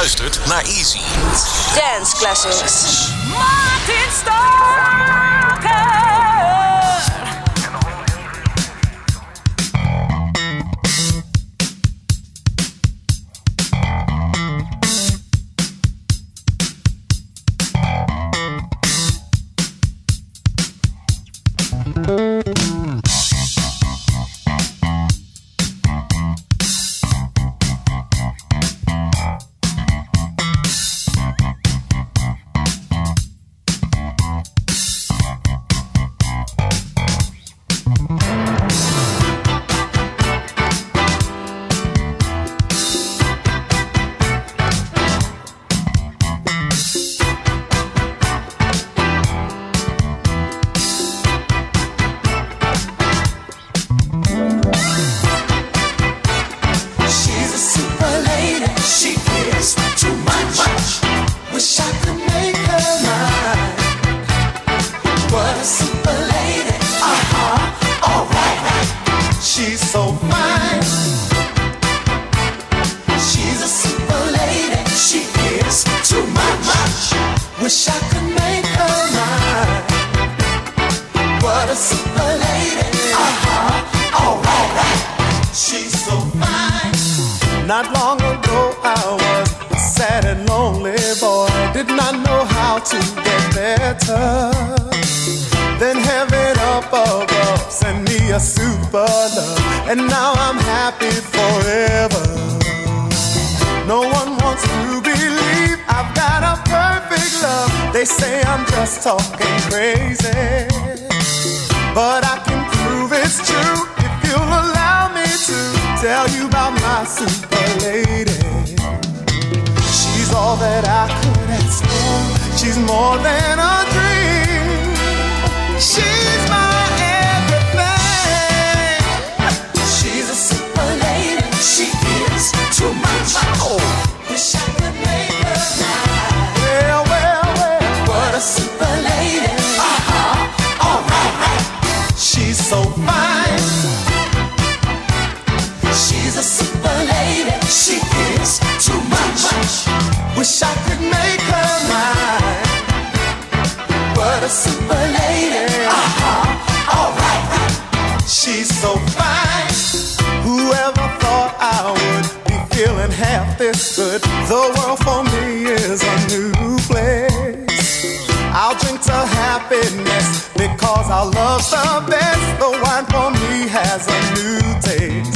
luistert naar Easy. Dance Classics. Martin Starker. They say I'm just talking crazy, but I can prove it's true if you'll allow me to tell you about my super lady. She's all that I could ask for. She's more than a dream. She's my everything. She's a super lady. She is too much. Oh. So fine. She's a super lady. She is too much. Wish I could make her mine. What a super lady. Uh huh. Alright. She's so fine. Whoever thought I would be feeling half this good? The world for me is a new place. I'll drink to happiness because our love's the best. The wine for me has a new taste.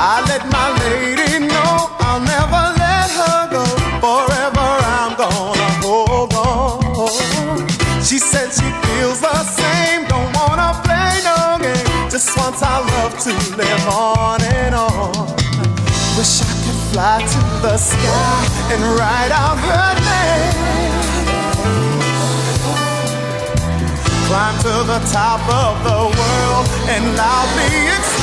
I let my lady know I'll never let her go. Forever I'm gonna hold on. She said she feels the same, don't wanna play no game. Just wants our love to live on and on. Wish I could fly to the sky and write out her name. Climb to the top of the world and loudly exclaim.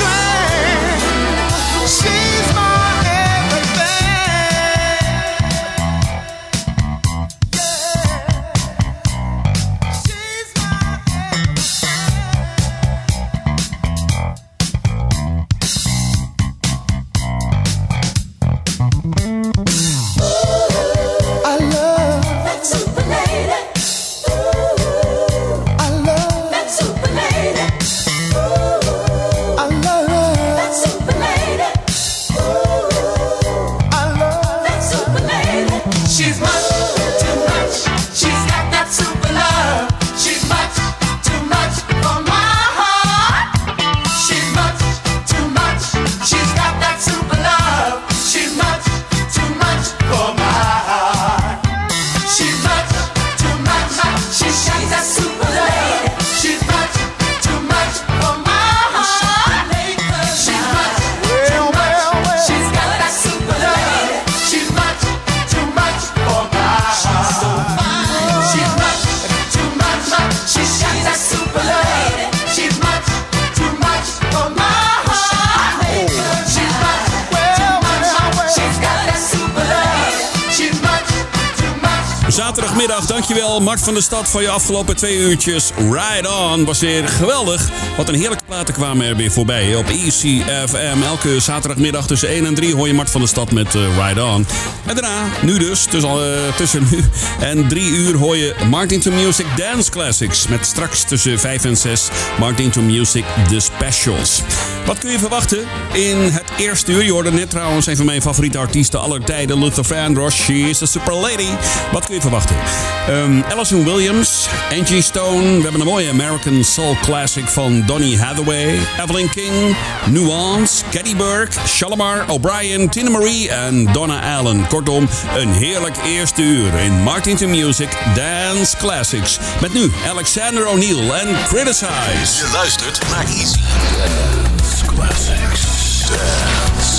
Mart van der Stad, voor je afgelopen twee uurtjes. Ride On was weer geweldig. Wat een heerlijke platen kwamen er weer voorbij op ECFM. Elke zaterdagmiddag tussen 1 en 3 hoor je Mart van der Stad met uh, Ride On. En daarna, nu dus, tussen, uh, tussen nu en 3 uur hoor je Martin to Music Dance Classics. Met straks tussen 5 en 6 Martin to Music The Specials. Wat kun je verwachten in het eerste uur? Je hoorde net trouwens een van mijn favoriete artiesten aller tijden, Luther Vandross. She is a super lady. Wat kun je verwachten? Um, Alison Williams, Angie Stone. We hebben een mooie American Soul Classic van Donny Hathaway. Evelyn King, Nuance, Caddy Burke, Shalimar O'Brien, Tina Marie en Donna Allen. Kortom, een heerlijk eerste uur in Martin to Music Dance Classics. Met nu Alexander O'Neill en Criticize. Je luistert naar Easy Classics. Dance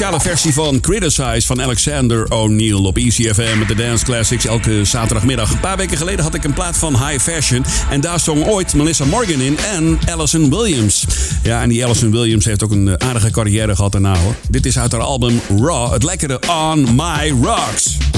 speciale versie van Criticize van Alexander O'Neill op ECFM met de Dance Classics elke zaterdagmiddag. Een paar weken geleden had ik een plaat van High Fashion en daar zong ooit Melissa Morgan in en Allison Williams. Ja, en die Allison Williams heeft ook een eh, aardige carrière gehad daarna hoor. Dit is uit haar album Raw, het lekkere On My Rocks.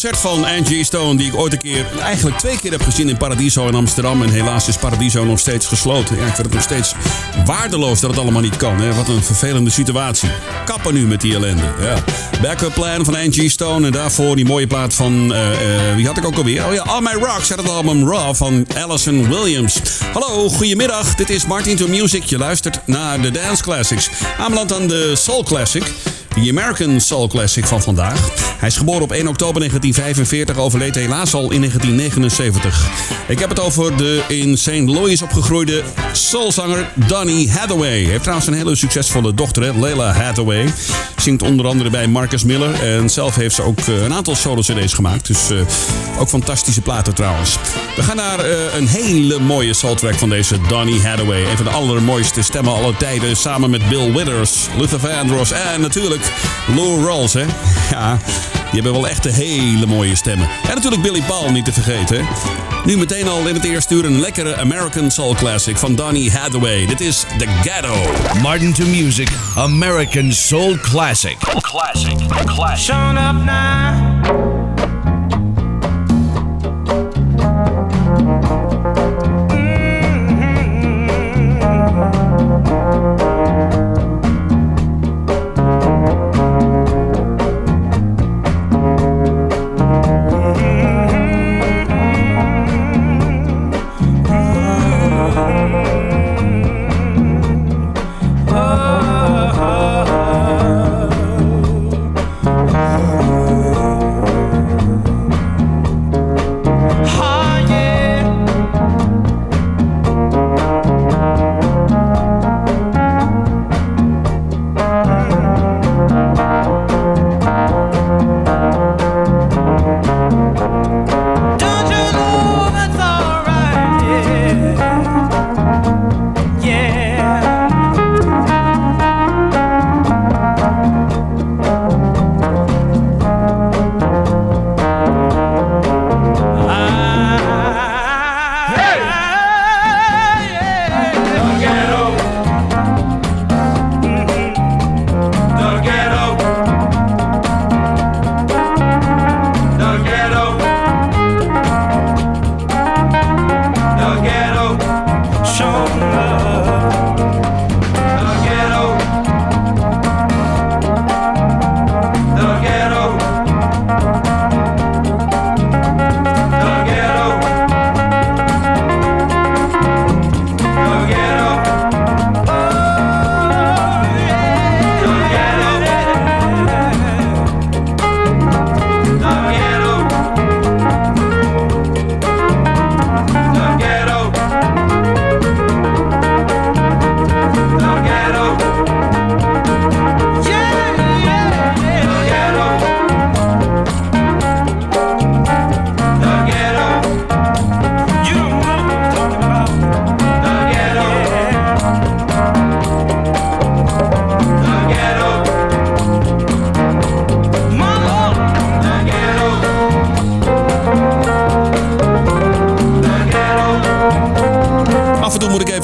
Concert van Angie Stone, die ik ooit een keer, eigenlijk twee keer heb gezien in Paradiso in Amsterdam. En helaas is Paradiso nog steeds gesloten. Ja, ik vind het nog steeds waardeloos dat het allemaal niet kan. Hè. Wat een vervelende situatie. Kappen nu met die ellende. Ja. Backup plan van Angie Stone. En daarvoor die mooie plaat van, eh, eh, wie had ik ook alweer? Oh ja, All My Rocks uit het album Raw van Alison Williams. Hallo, goedemiddag. Dit is Martin to Music. Je luistert naar de Dance Classics. Aanbeland aan de Soul Classic. De American Soul Classic van vandaag. Hij is geboren op 1 oktober 1945, overleed helaas al in 1979. Ik heb het over de in St. Louis opgegroeide soulzanger Donny Hathaway. Hij heeft trouwens een hele succesvolle dochter, Leila Hathaway. Zingt onder andere bij Marcus Miller. En zelf heeft ze ook eh, een aantal solo-cd's gemaakt. Dus eh, ook fantastische platen trouwens. We gaan naar eh, een hele mooie soultrack van deze Donny Hathaway. Een van de allermooiste stemmen aller tijden. Samen met Bill Withers, Luther Vandross en natuurlijk Lou Rawls. Hè? Ja, die hebben wel echt hele mooie stemmen. En natuurlijk Billy Paul niet te vergeten. hè. Nu meteen al in het eerste uur een lekkere American Soul Classic van Donny Hathaway. Dit is The Ghetto. Martin to Music American Soul Classic. Classic. Classic. Showing up now.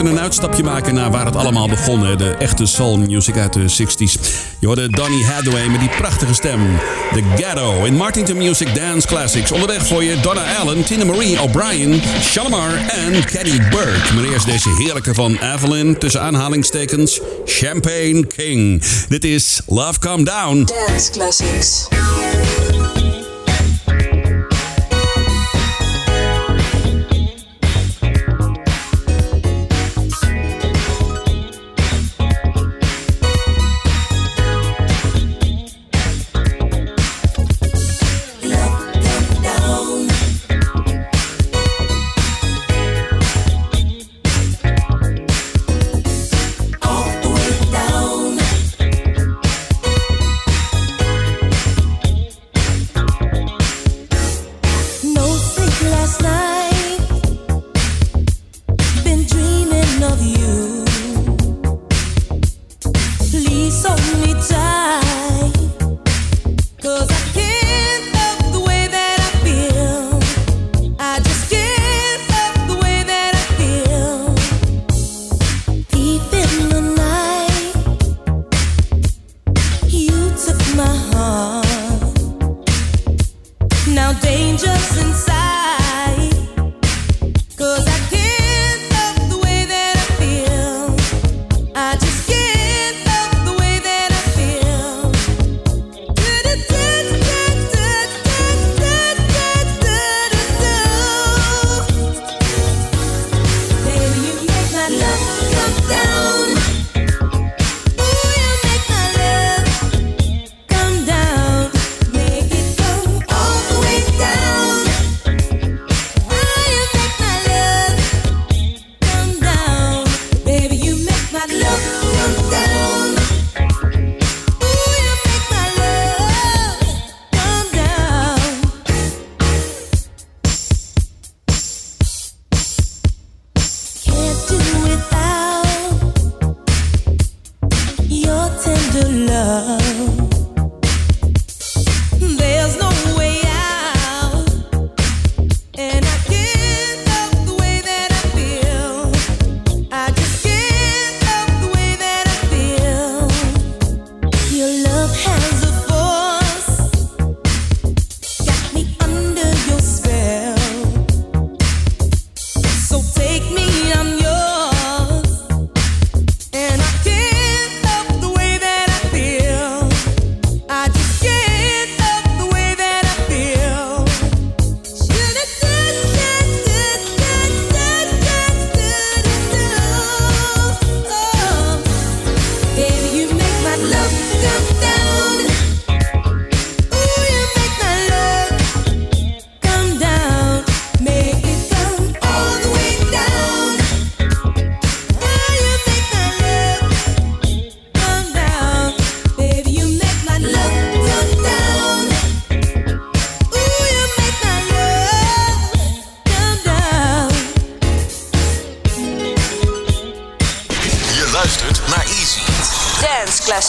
even een uitstapje maken naar waar het allemaal begon. De echte soul music uit de 60s. Je hoorde Donny Hathaway met die prachtige stem. The Ghetto in Martington Music Dance Classics. Onderweg voor je Donna Allen, Tina Marie O'Brien, Shalimar en Kenny Burke. Maar eerst deze heerlijke van Evelyn tussen aanhalingstekens Champagne King. Dit is Love Come Down. Dance Classics.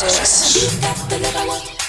Classics.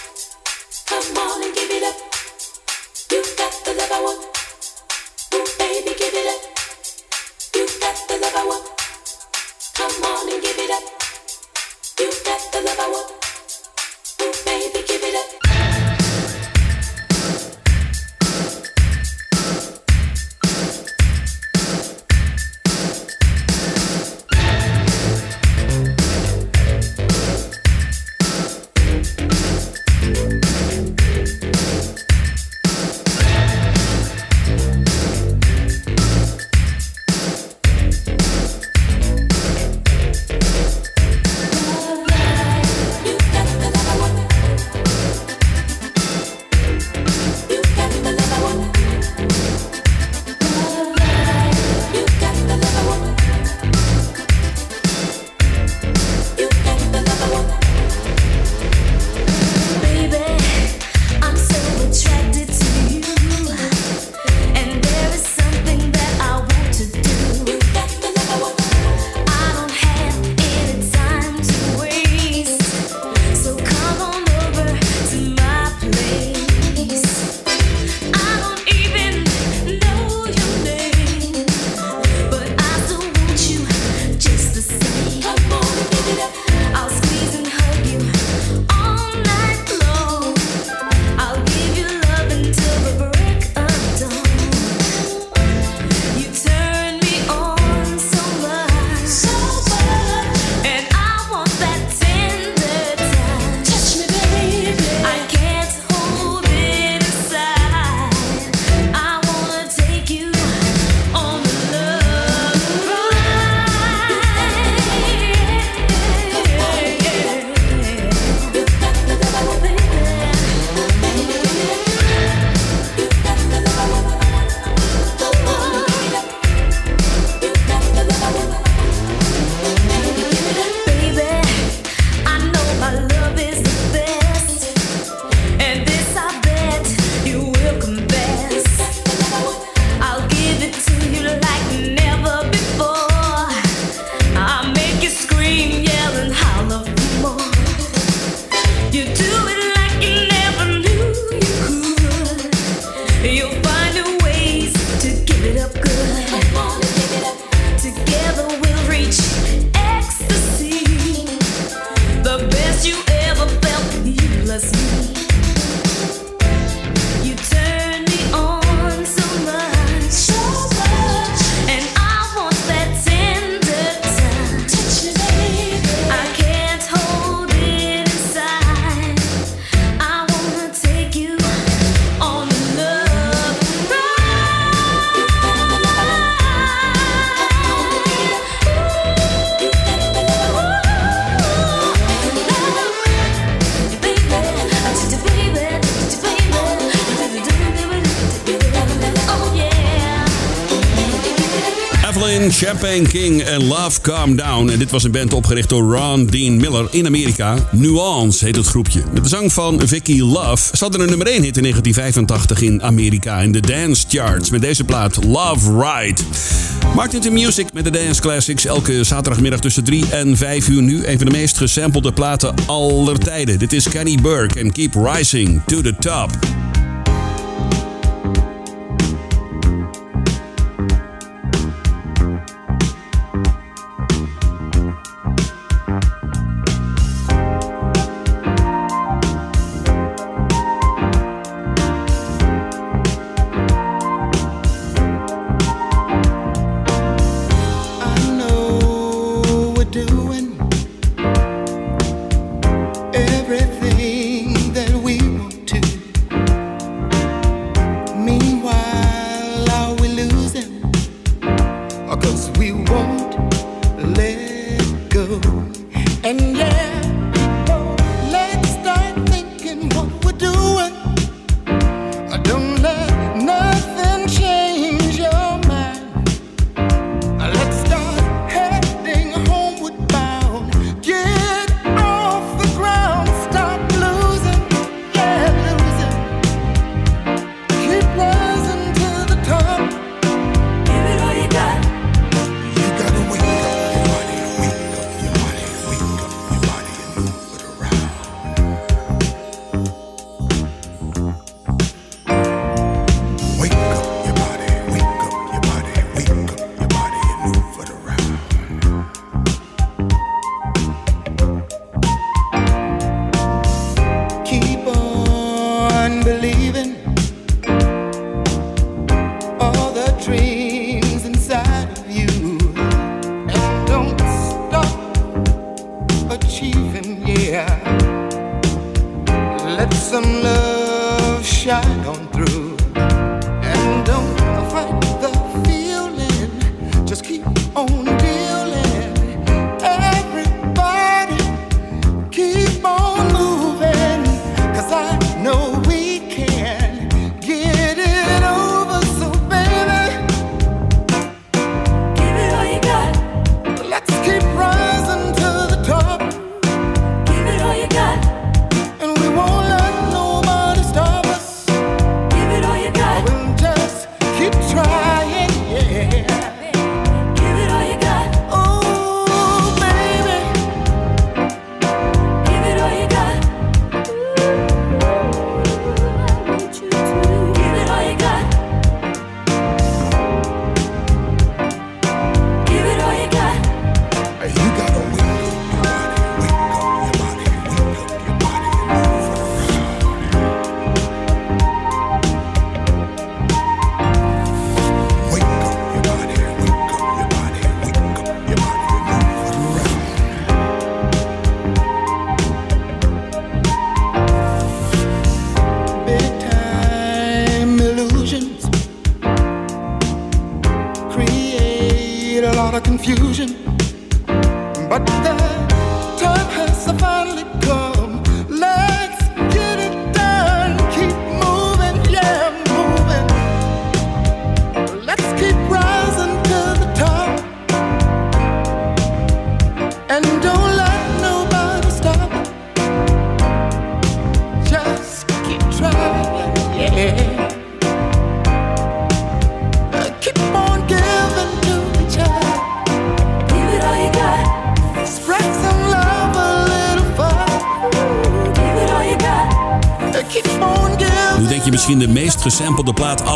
Champagne King en Love Calm Down. En dit was een band opgericht door Ron Dean Miller in Amerika. Nuance heet het groepje. De zang van Vicky Love. Ze hadden een nummer 1 hit in 1985 in Amerika in de dance charts. Met deze plaat Love Ride. Martin to Music met de Dance Classics. Elke zaterdagmiddag tussen 3 en 5 uur nu. Een van de meest gesampelde platen aller tijden. Dit is Kenny Burke en Keep Rising to the Top.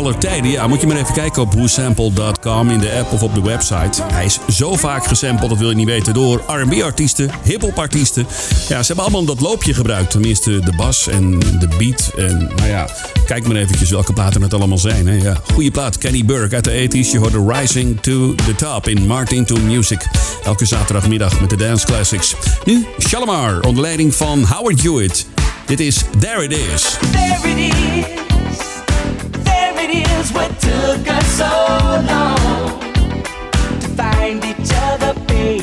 Aller tijden. Ja, moet je maar even kijken op whosample.com in de app of op de website. Hij is zo vaak gesampled, dat wil je niet weten, door R&B-artiesten, hip-hop-artiesten. Ja, ze hebben allemaal dat loopje gebruikt. Tenminste, de bas en de beat. En nou ja, kijk maar eventjes welke platen het allemaal zijn. Hè. Ja, goede plaat, Kenny Burke uit de 80s. Je hoorde Rising to the Top in Martin to Music. Elke zaterdagmiddag met de Dance Classics. Nu Shalimar onder leiding van Howard Hewitt. Dit is There It Is. There it is. Is. What took us so long to find each other, baby?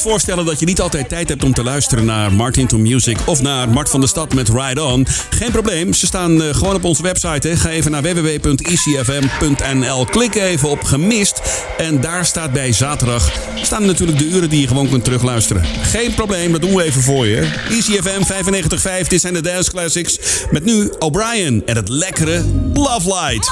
voorstellen dat je niet altijd tijd hebt om te luisteren naar Martin to Music of naar Mart van der Stad met Ride On. Geen probleem, ze staan eh, gewoon op onze website. Hè. Ga even naar www.icfm.nl. Klik even op gemist. En daar staat bij zaterdag staan natuurlijk de uren die je gewoon kunt terugluisteren. Geen probleem, dat doen we even voor je. ICFM 95.5, dit zijn de Dance Classics. Met nu O'Brien en het lekkere Love Light.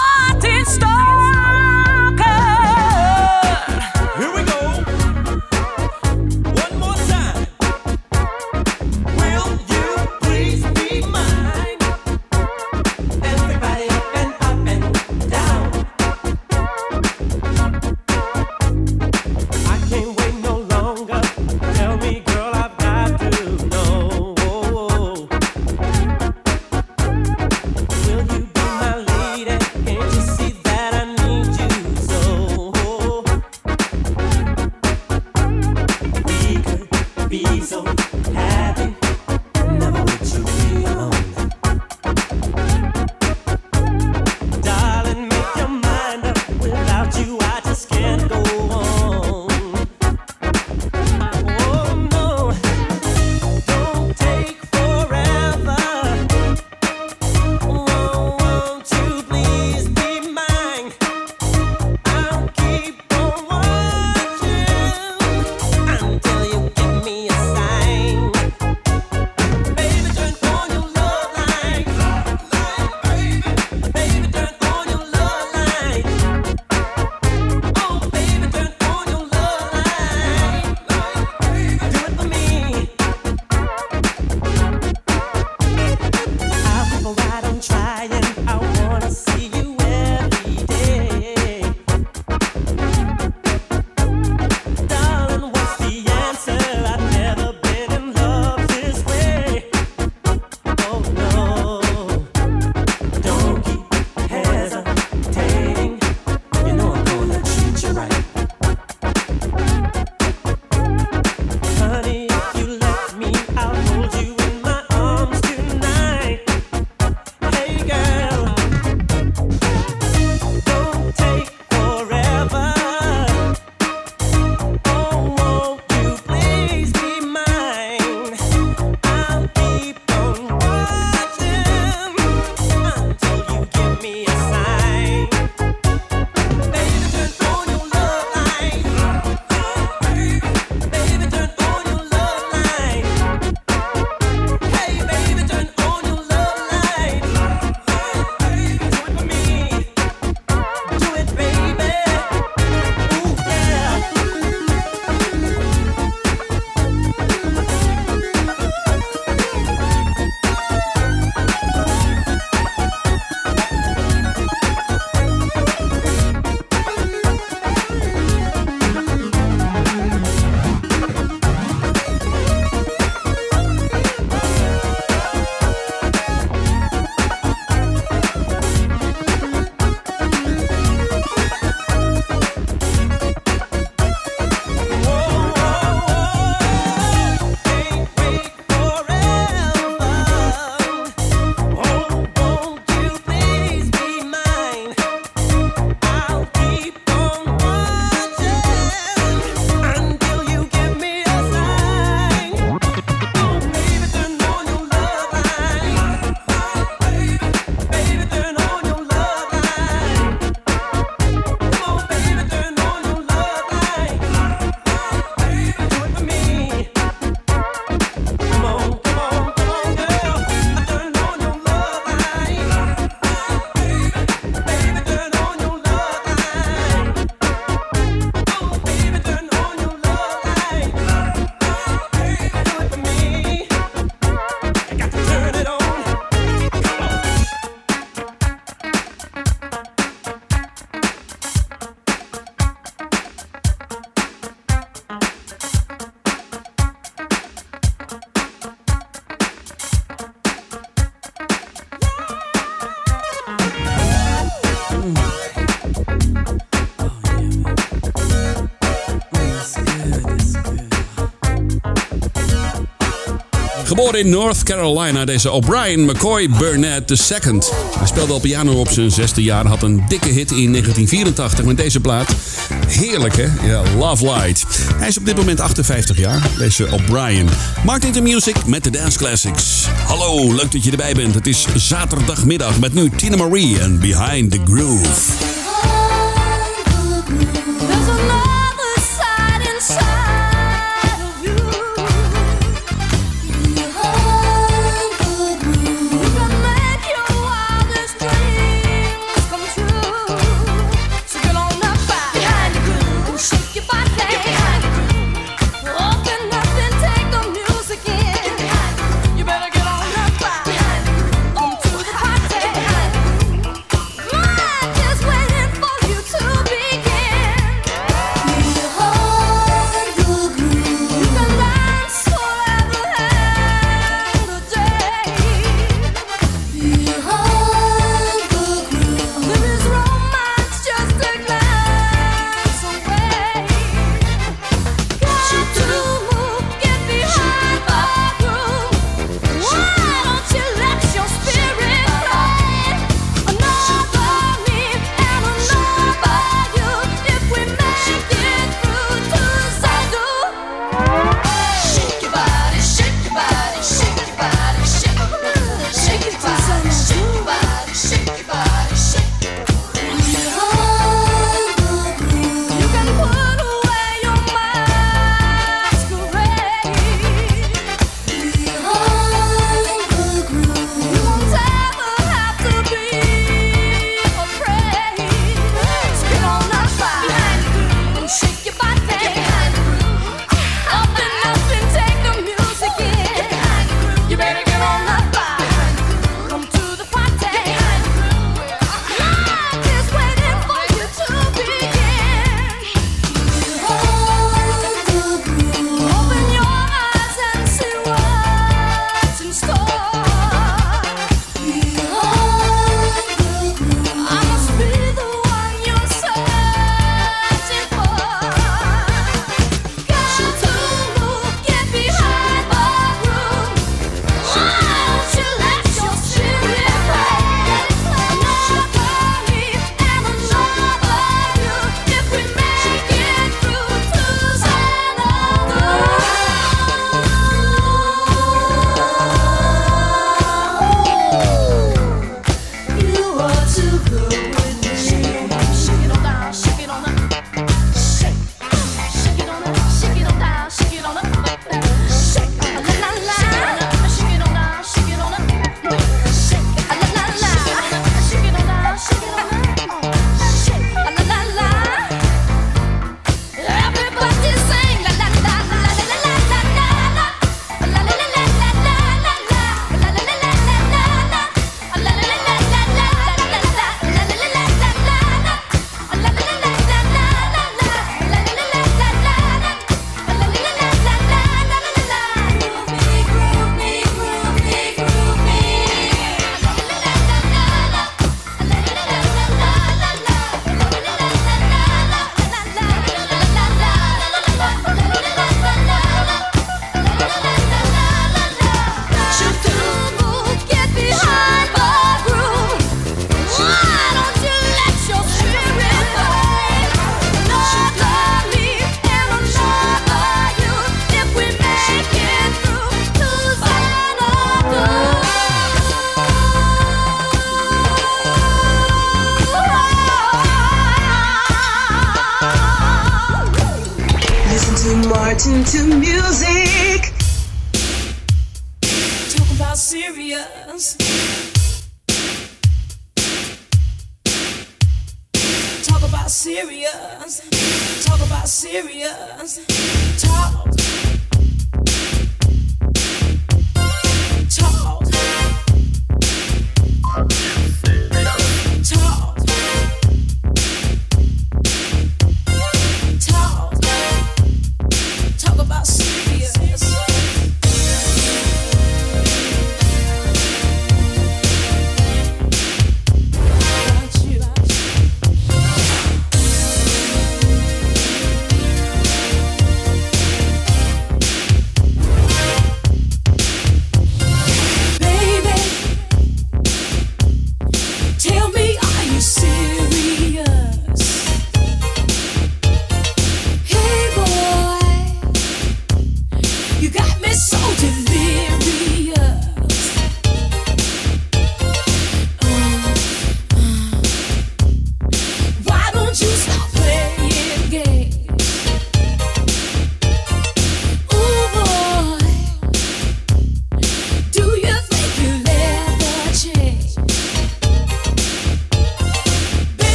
In North Carolina, deze O'Brien McCoy Burnett II. Hij speelde al piano op zijn zesde jaar. Had een dikke hit in 1984 met deze plaat. Heerlijk, hè? Ja, Love Light. Hij is op dit moment 58 jaar, deze O'Brien. Martin de Music met de Dance Classics. Hallo, leuk dat je erbij bent. Het is zaterdagmiddag met nu Tina Marie en Behind the Groove.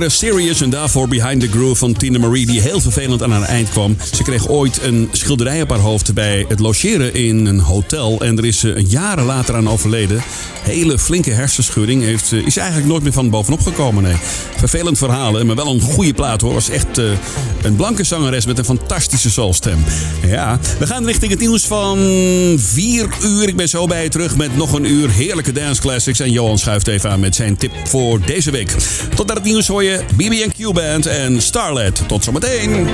Lekkere Serious en daarvoor Behind the Groove van Tina Marie die heel vervelend aan haar eind kwam. Ze kreeg ooit een schilderij op haar hoofd bij het logeren in een hotel en er is ze jaren later aan overleden. Hele flinke hersenschudding heeft, is eigenlijk nooit meer van bovenop gekomen. Nee. Vervelend verhaal, hè, maar wel een goede plaat hoor. Was echt eh, een blanke zangeres met een fantastische soulstem. Ja, we gaan richting het nieuws van 4 uur. Ik ben zo bij je terug met nog een uur heerlijke dance classics. En Johan schuift even aan met zijn tip voor deze week. Tot naar het nieuws hoor je BB&Q Band en Starlet. Tot zometeen.